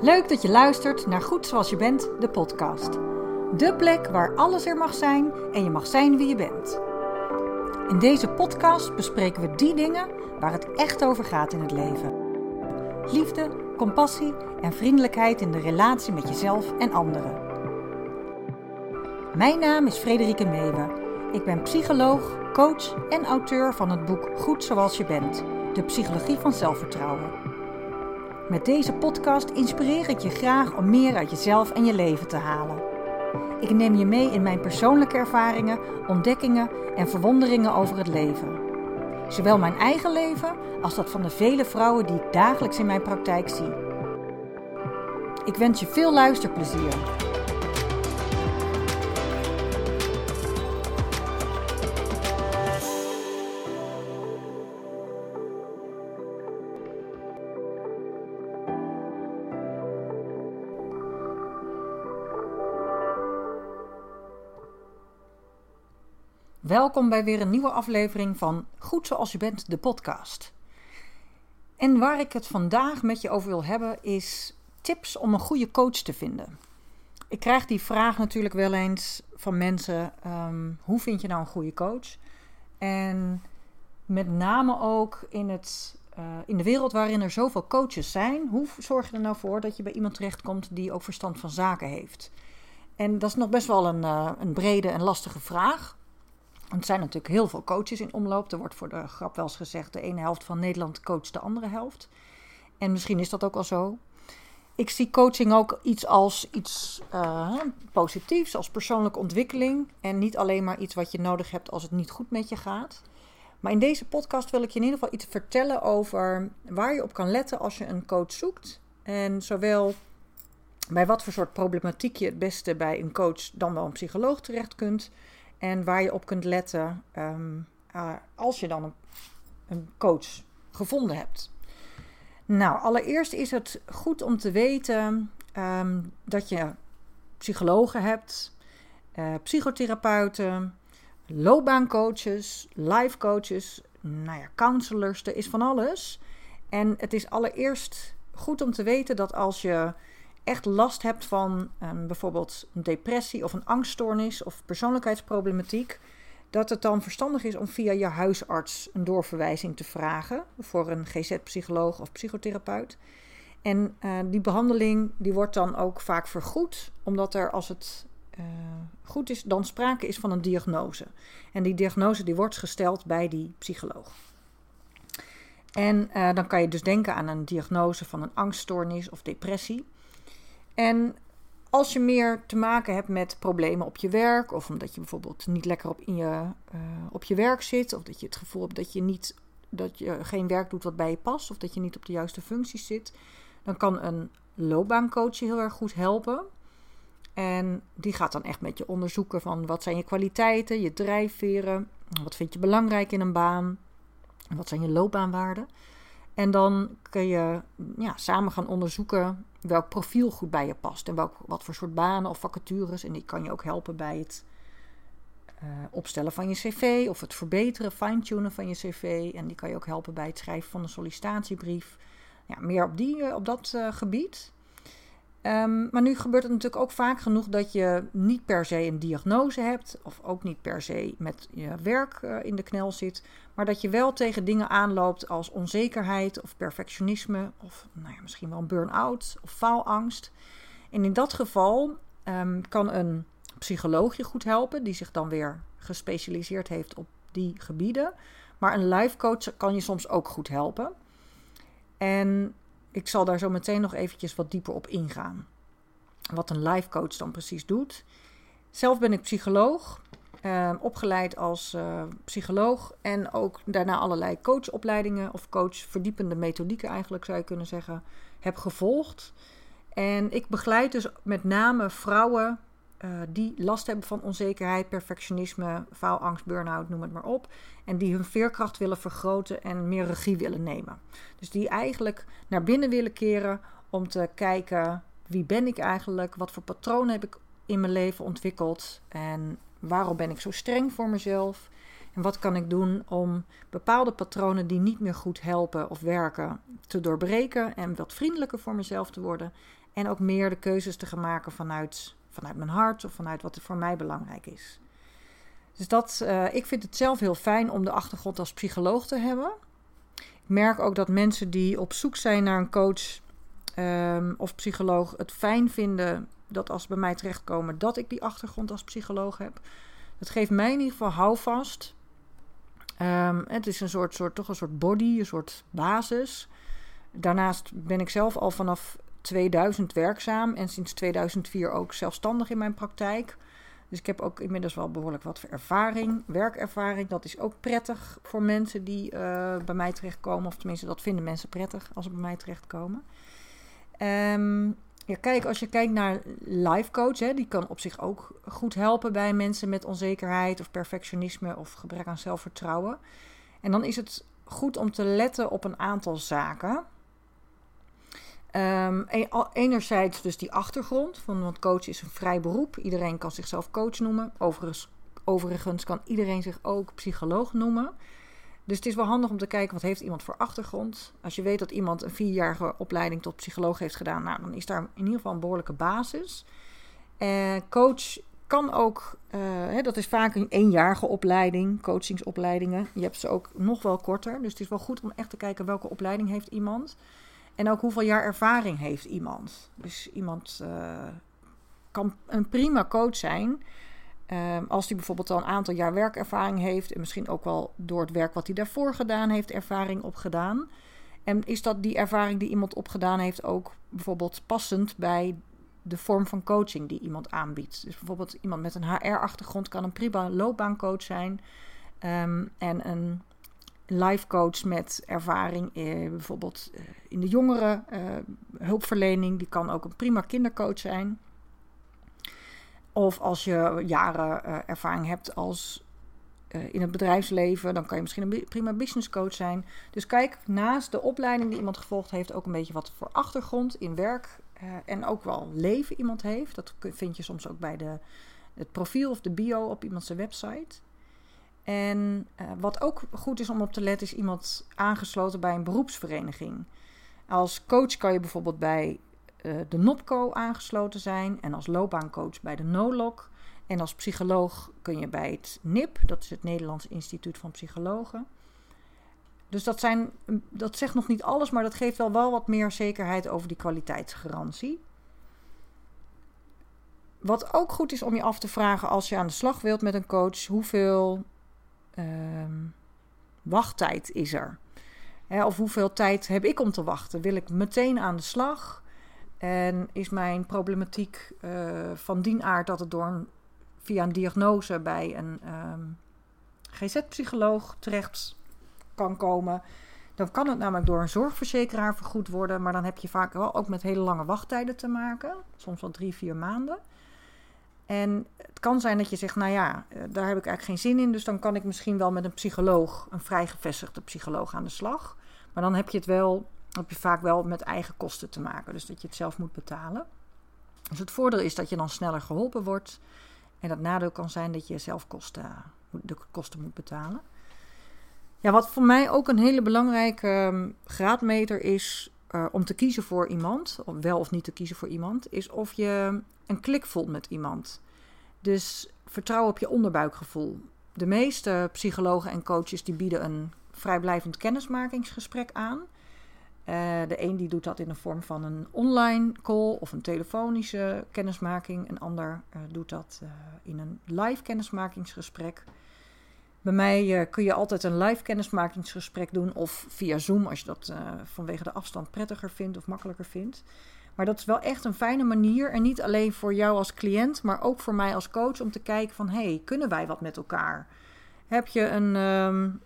Leuk dat je luistert naar Goed Zoals Je Bent, de podcast. De plek waar alles er mag zijn en je mag zijn wie je bent. In deze podcast bespreken we die dingen waar het echt over gaat in het leven. Liefde, compassie en vriendelijkheid in de relatie met jezelf en anderen. Mijn naam is Frederike Meewe. Ik ben psycholoog, coach en auteur van het boek Goed Zoals Je Bent, de psychologie van zelfvertrouwen. Met deze podcast inspireer ik je graag om meer uit jezelf en je leven te halen. Ik neem je mee in mijn persoonlijke ervaringen, ontdekkingen en verwonderingen over het leven. Zowel mijn eigen leven als dat van de vele vrouwen die ik dagelijks in mijn praktijk zie. Ik wens je veel luisterplezier. Welkom bij weer een nieuwe aflevering van Goed Zoals Je Bent, de podcast. En waar ik het vandaag met je over wil hebben is tips om een goede coach te vinden. Ik krijg die vraag natuurlijk wel eens van mensen: ehm, hoe vind je nou een goede coach? En met name ook in, het, uh, in de wereld waarin er zoveel coaches zijn, hoe zorg je er nou voor dat je bij iemand terechtkomt die ook verstand van zaken heeft? En dat is nog best wel een, uh, een brede en lastige vraag. Want er zijn natuurlijk heel veel coaches in omloop. Er wordt voor de grap wel eens gezegd: de ene helft van Nederland coacht de andere helft. En misschien is dat ook al zo. Ik zie coaching ook iets als iets uh, positiefs, als persoonlijke ontwikkeling. En niet alleen maar iets wat je nodig hebt als het niet goed met je gaat. Maar in deze podcast wil ik je in ieder geval iets vertellen over waar je op kan letten als je een coach zoekt. En zowel bij wat voor soort problematiek je het beste bij een coach dan wel een psycholoog terecht kunt. En waar je op kunt letten um, uh, als je dan een, een, coach gevonden hebt. Nou, allereerst is het goed om te weten um, dat je psychologen hebt, uh, psychotherapeuten, loopbaancoaches, life coaches, nou ja, counselors, er is van alles. En het is allereerst goed om te weten dat als je echt last hebt van um, bijvoorbeeld een depressie of een angststoornis of persoonlijkheidsproblematiek, dat het dan verstandig is om via je huisarts een doorverwijzing te vragen voor een GZ-psycholoog of psychotherapeut. En uh, die behandeling die wordt dan ook vaak vergoed, omdat er als het uh, goed is, dan sprake is van een diagnose. En die diagnose die wordt gesteld bij die psycholoog. En uh, dan kan je dus denken aan een diagnose van een angststoornis of depressie. En als je meer te maken hebt met problemen op je werk, of omdat je bijvoorbeeld niet lekker op, in je, uh, op je werk zit, of dat je het gevoel hebt dat je, niet, dat je geen werk doet wat bij je past, of dat je niet op de juiste functies zit, dan kan een loopbaancoach je heel erg goed helpen. En die gaat dan echt met je onderzoeken van wat zijn je kwaliteiten, je drijfveren, wat vind je belangrijk in een baan, wat zijn je loopbaanwaarden. En dan kun je ja, samen gaan onderzoeken welk profiel goed bij je past. En welk, wat voor soort banen of vacatures. En die kan je ook helpen bij het uh, opstellen van je cv of het verbeteren, fine-tunen van je cv. En die kan je ook helpen bij het schrijven van een sollicitatiebrief. Ja, meer op, die, uh, op dat uh, gebied. Um, maar nu gebeurt het natuurlijk ook vaak genoeg dat je niet per se een diagnose hebt, of ook niet per se met je werk uh, in de knel zit, maar dat je wel tegen dingen aanloopt als onzekerheid of perfectionisme, of nou ja, misschien wel een burn-out of faalangst. En in dat geval um, kan een psycholoog je goed helpen, die zich dan weer gespecialiseerd heeft op die gebieden. Maar een life coach kan je soms ook goed helpen. En ik zal daar zo meteen nog eventjes wat dieper op ingaan. Wat een life coach dan precies doet. Zelf ben ik psycholoog, uh, opgeleid als uh, psycholoog en ook daarna allerlei coachopleidingen of coachverdiepende methodieken eigenlijk zou je kunnen zeggen, heb gevolgd. En ik begeleid dus met name vrouwen uh, die last hebben van onzekerheid, perfectionisme, faalangst, burn-out, noem het maar op. En die hun veerkracht willen vergroten en meer regie willen nemen. Dus die eigenlijk naar binnen willen keren om te kijken wie ben ik eigenlijk, wat voor patronen heb ik in mijn leven ontwikkeld en waarom ben ik zo streng voor mezelf. En wat kan ik doen om bepaalde patronen die niet meer goed helpen of werken te doorbreken en wat vriendelijker voor mezelf te worden En ook meer de keuzes te gaan maken vanuit, vanuit mijn hart of vanuit wat er voor mij belangrijk is. Dus dat, uh, ik vind het zelf heel fijn om de achtergrond als psycholoog te hebben. Ik merk ook dat mensen die op zoek zijn naar een coach um, of psycholoog het fijn vinden dat als ze bij mij terechtkomen dat ik die achtergrond als psycholoog heb. Dat geeft mij in ieder geval houvast. Um, het is een soort, soort, toch een soort body, een soort basis. Daarnaast ben ik zelf al vanaf 2000 werkzaam en sinds 2004 ook zelfstandig in mijn praktijk. Dus ik heb ook inmiddels wel behoorlijk wat ervaring, werkervaring. Dat is ook prettig voor mensen die uh, bij mij terechtkomen. Of tenminste, dat vinden mensen prettig als ze bij mij terechtkomen. Um, ja, kijk, als je kijkt naar life coach, hè, die kan op zich ook goed helpen bij mensen met onzekerheid of perfectionisme of gebrek aan zelfvertrouwen. En dan is het goed om te letten op een aantal zaken. Um, enerzijds dus die achtergrond, want coach is een vrij beroep. Iedereen kan zichzelf coach noemen. Overigens, kan iedereen zich ook psycholoog noemen. Dus het is wel handig om te kijken wat heeft iemand voor achtergrond. Als je weet dat iemand een vierjarige opleiding tot psycholoog heeft gedaan, nou, dan is daar in ieder geval een behoorlijke basis. Uh, coach kan ook, uh, hè, dat is vaak een eenjarige opleiding, coachingsopleidingen. Je hebt ze ook nog wel korter. Dus het is wel goed om echt te kijken welke opleiding heeft iemand. En ook hoeveel jaar ervaring heeft iemand. Dus iemand uh, kan een prima coach zijn. Um, als hij bijvoorbeeld al een aantal jaar werkervaring heeft en misschien ook wel door het werk wat hij daarvoor gedaan heeft, ervaring opgedaan. En is dat die ervaring die iemand opgedaan heeft ook bijvoorbeeld passend bij de vorm van coaching die iemand aanbiedt? Dus bijvoorbeeld iemand met een HR-achtergrond kan een prima loopbaancoach zijn. Um, en een life coach met ervaring eh, bijvoorbeeld eh, in de jongere uh, hulpverlening, die kan ook een prima kindercoach zijn. Of als je jaren ervaring hebt als in het bedrijfsleven, dan kan je misschien een prima business coach zijn. Dus kijk naast de opleiding die iemand gevolgd heeft, ook een beetje wat voor achtergrond in werk en ook wel leven iemand heeft. Dat vind je soms ook bij de, het profiel of de bio op iemands website. En wat ook goed is om op te letten, is iemand aangesloten bij een beroepsvereniging. Als coach kan je bijvoorbeeld bij uh, de NOPCO aangesloten zijn en als loopbaancoach bij de NOLOC. En als psycholoog kun je bij het NIP, dat is het Nederlands Instituut van Psychologen. Dus dat, zijn, dat zegt nog niet alles, maar dat geeft wel, wel wat meer zekerheid over die kwaliteitsgarantie. Wat ook goed is om je af te vragen als je aan de slag wilt met een coach, hoeveel uh, wachttijd is er? Of hoeveel tijd heb ik om te wachten? Wil ik meteen aan de slag? En is mijn problematiek uh, van dien aard dat het door een, via een diagnose bij een ehm, GZ-psycholoog terecht kan komen. Dan kan het namelijk door een zorgverzekeraar vergoed worden, maar dan heb je vaak wel ook met hele lange wachttijden te maken, soms wel drie, vier maanden. En het kan zijn dat je zegt, nou ja, eh, daar heb ik eigenlijk geen zin in, dus dan kan ik misschien wel met een psycholoog, een vrijgevestigde psycholoog aan de slag. Maar dan heb je het wel heb je vaak wel met eigen kosten te maken. Dus dat je het zelf moet betalen. Dus het voordeel is dat je dan sneller geholpen wordt. En het nadeel kan zijn dat je zelf kosten, de kosten moet betalen. Ja, wat voor mij ook een hele belangrijke ehm, graadmeter is uh, om te kiezen voor iemand, of wel of niet te kiezen voor iemand, is of je een klik voelt met iemand. Dus vertrouw op je onderbuikgevoel. De meeste psychologen en coaches die bieden een vrijblijvend kennismakingsgesprek aan. Uh, de een die doet dat in de vorm van een online call of een telefonische kennismaking. Een ander uh, doet dat uh, in een live kennismakingsgesprek. Bij mij kun je altijd een live kennismakingsgesprek doen of via Zoom als je dat vanwege de afstand prettiger vindt of makkelijker vindt. Maar dat is wel echt een fijne manier. En niet alleen voor jou als cliënt, maar ook voor mij als coach om te kijken van hey, kunnen wij wat met elkaar? Heb je een, um,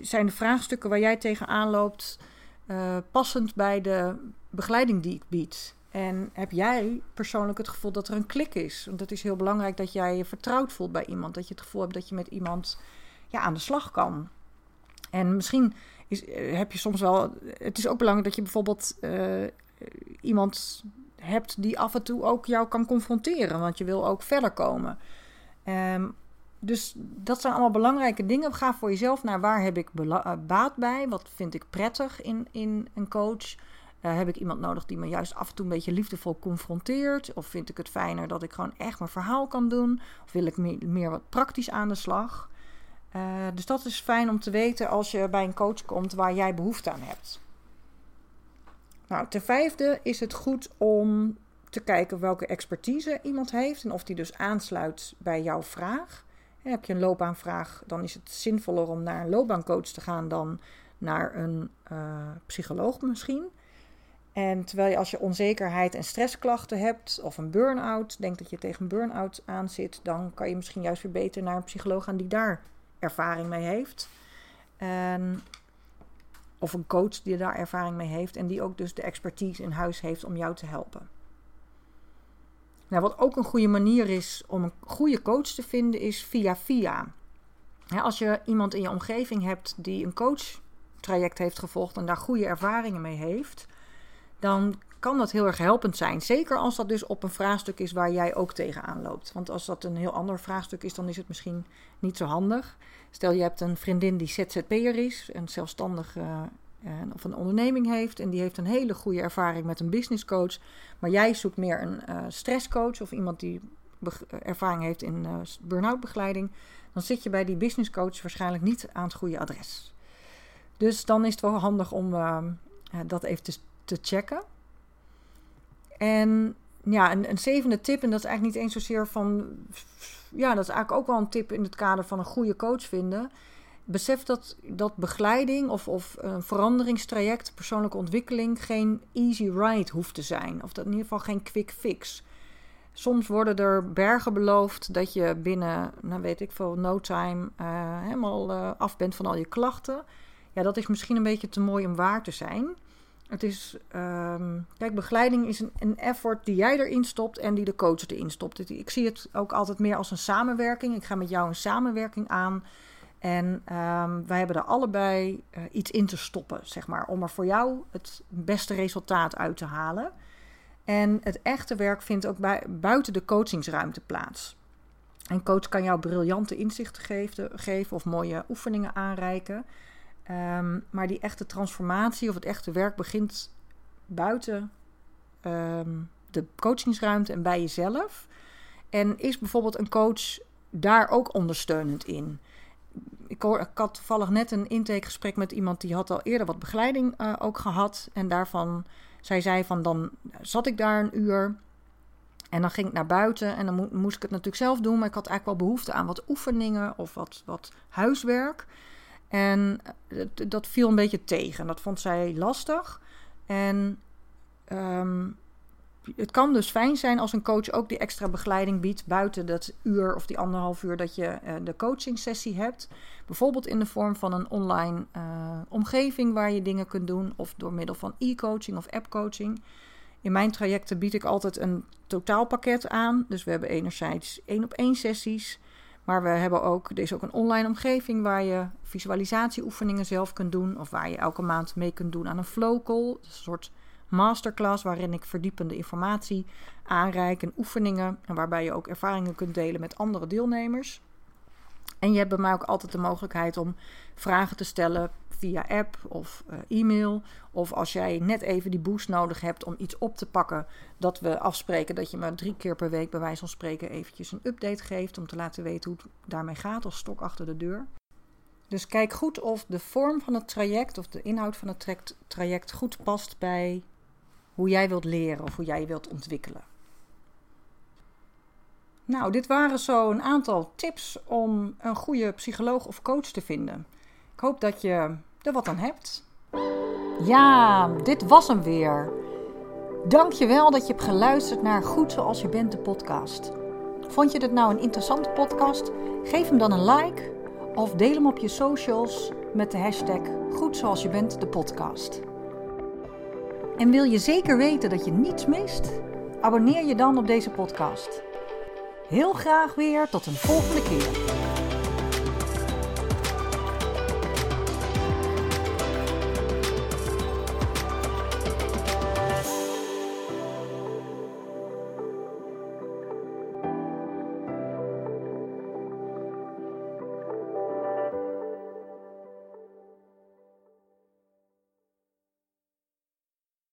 zijn de vraagstukken waar jij tegenaan loopt uh, passend bij de begeleiding die ik bied? En heb jij persoonlijk het gevoel dat er een klik is? Want het is heel belangrijk dat jij je vertrouwd voelt bij iemand. Dat je het gevoel hebt dat je met iemand ja, aan de slag kan. En misschien is, uh, heb je soms wel. Het is ook belangrijk dat je bijvoorbeeld iemand hebt die af en toe ook jou kan confronteren. Want je wil ook verder komen. Um, dus dat zijn allemaal belangrijke dingen. Ga voor jezelf naar waar heb ik eh, baat bij? Wat vind ik prettig in, in een coach? Uh, heb ik iemand nodig die me juist af en toe een beetje liefdevol confronteert? Of vind ik het fijner dat ik gewoon echt mijn verhaal kan doen? Of wil ik meer, wat praktisch aan de slag? Dus dat is fijn om te weten als je bij een coach komt waar jij behoefte aan hebt. Nou, ten vijfde is het goed om te kijken welke expertise iemand heeft en of die dus aansluit bij jouw vraag. Heb je een loopbaanvraag, dan is het zinvoller om naar een loopbaancoach te gaan dan naar een uh, psycholoog misschien. En terwijl je als je onzekerheid en stressklachten hebt of een burn-out, denkt dat je tegen een burn-out aan zit, dan kan je misschien juist weer beter naar een psycholoog gaan die daar ervaring mee heeft. En, of een coach die daar ervaring mee heeft en die ook dus de expertise in huis heeft om jou te helpen. Nou, wat ook een goede manier is om een goede coach te vinden, is via via. als je iemand in je omgeving hebt die een coachtraject heeft gevolgd en daar goede ervaringen mee heeft, dan kan dat heel erg helpend zijn. Zeker als dat dus op een vraagstuk is waar jij ook tegenaan loopt. Want als dat een heel ander vraagstuk is, dan is het misschien niet zo handig. Stel je hebt een vriendin die ZZP'er is, een zelfstandig uh, of een onderneming heeft en die heeft een hele goede ervaring met een businesscoach, maar jij zoekt meer een uh, stresscoach of iemand die ervaring heeft in uh, burn-out begeleiding, dan zit je bij die businesscoach waarschijnlijk niet aan het goede adres. Dus dan is het wel handig om dat even te checken. En ja, een, een, zevende tip, en dat is eigenlijk niet eens zozeer van. Ja, dat is eigenlijk ook wel een tip in het kader van een goede coach vinden. Besef dat, dat begeleiding of, of een veranderingstraject, persoonlijke ontwikkeling, geen easy ride hoeft te zijn. Of dat in ieder geval geen quick fix. Soms worden er bergen beloofd dat je binnen, nou weet ik veel, no time uh, helemaal uh, af bent van al je klachten. Ja, dat is misschien een beetje te mooi om waar te zijn. Het is, um, kijk, begeleiding is een, een, effort die jij erin stopt en die de coach erin stopt. Ik zie het ook altijd meer als een samenwerking. Ik ga met jou een samenwerking aan. En um, wij hebben er allebei uh, iets in te stoppen, zeg maar, om er voor jou het beste resultaat uit te halen. En het echte werk vindt ook buiten de coachingsruimte plaats. Een coach kan jou briljante inzichten geven, geven of mooie oefeningen aanreiken. Um, maar die echte transformatie of het echte werk begint buiten um, de coachingsruimte en bij jezelf. En is bijvoorbeeld een coach daar ook ondersteunend in? Ik, hoor, ik had toevallig net een intakegesprek met iemand die had al eerder wat begeleiding uh, ook gehad. En daarvan, zij zei van dan zat ik daar een uur. En dan ging ik naar buiten en dan mo moest ik het natuurlijk zelf doen. Maar ik had eigenlijk wel behoefte aan wat oefeningen of wat, wat huiswerk. En eh, dat viel een beetje tegen. Dat vond zij lastig. En um, het kan dus fijn zijn als een coach ook die extra begeleiding biedt buiten dat uur of die anderhalf uur dat je uh, de coaching sessie hebt. Bijvoorbeeld in de vorm van een online uh, omgeving waar je dingen kunt doen of door middel van e-coaching of app-coaching. In mijn trajecten bied ik altijd een totaalpakket aan. Dus we hebben enerzijds één op één sessies. Maar we hebben ook, er is ook een online omgeving waar je visualisatieoefeningen zelf kunt doen. Of waar je elke maand mee kunt doen aan een flow call. Een soort masterclass waarin ik verdiepende informatie aanreik en oefeningen. En waarbij je ook ervaringen kunt delen met andere deelnemers. En je hebt bij mij ook altijd de mogelijkheid om vragen te stellen via app of uh, e-mail. Of als jij net even die boost nodig hebt om iets op te pakken, dat we afspreken dat je me drie keer per week bij wijze van spreken eventjes een update geeft om te laten weten hoe het daarmee gaat als stok achter de deur. Dus kijk goed of de vorm van het traject of de inhoud van het traject goed past bij hoe jij wilt leren of hoe jij wilt ontwikkelen. Nou, dit waren zo een aantal tips om een goede psycholoog of coach te vinden. Ik hoop dat je er wat aan hebt. Ja, dit was hem weer. Dank je wel dat je hebt geluisterd naar Goed Zoals Je Bent, de podcast. Vond je dit nou een interessante podcast? Geef hem dan een like of deel hem op je socials met de hashtag Goed Zoals Je Bent, de podcast. En wil je zeker weten dat je niets mist? Abonneer je dan op deze podcast. Heel graag weer tot een volgende keer.